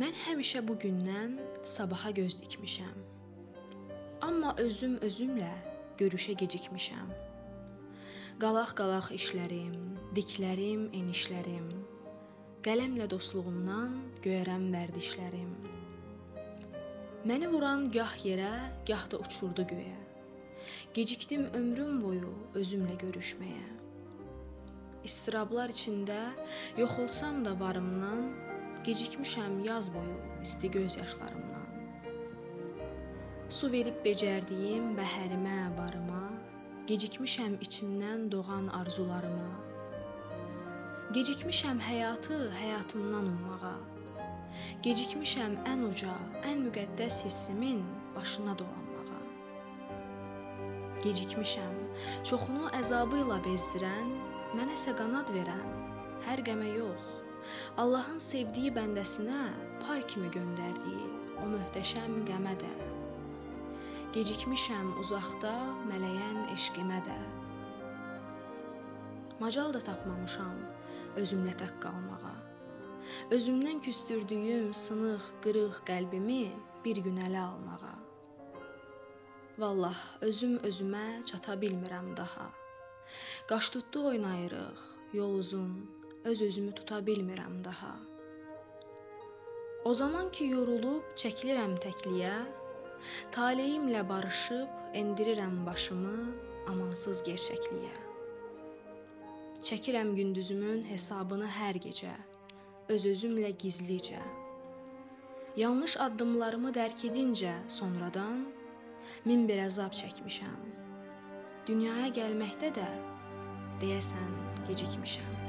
Mən həmişə bu gündən sabaha göz dikmişəm. Amma özüm özümlə görüşə gecikmişəm. Qalaq-qalaq işlərim, diklərim, enişlərim. Qələmlə dostluğumdan göyərəm vərdişlərim. Məni vuran gah yerə, gah da uçurdu göyə. Gecikdim ömrüm boyu özümlə görüşməyə. İstirablar içində yox olsam da varımdan, gecikmişəm yaz boyu isti göz yaşlarımdan. Su verib becərdiyim bəhərimə, barıma, gecikmişəm içimdən doğan arzularıma. Gecikmişəm həyatı həyatımdan ummağa. Gecikmişəm ən uca, ən müqəddəs hissimin başına dolanmağa. Gecikmişəm çoxunu əzabı ilə bezdirən, mənə isə qanad verən, hər qəmə yox, Allahın sevdiyi bəndəsinə pay kimi göndərdiyi o möhtəşəm qəmə də. Gecikmişəm uzaqda mələyən eşqimə də. Macal da tapmamışam özümlə tək qalmağa. Özümdən küstürdüyüm sınıq, qırıq qəlbimi bir gün ələ almağa. Vallah, özüm özümə çata bilmirəm daha. Qaş tutdu oynayırıq, yol uzun, öz özümü tuta bilmirəm daha. O zaman ki yorulub çəkilirəm təkliyə, taleyimlə barışıb endirirəm başımı amansız gerçəkliyə. Çəkirəm gündüzümün hesabını hər gecə, öz-özümlə gizlicə. Yanlış addımlarımı dərk edincə sonradan min bir əzab çəkmişəm. Dünyaya gəlməkdə də deyəsən gecikmişəm.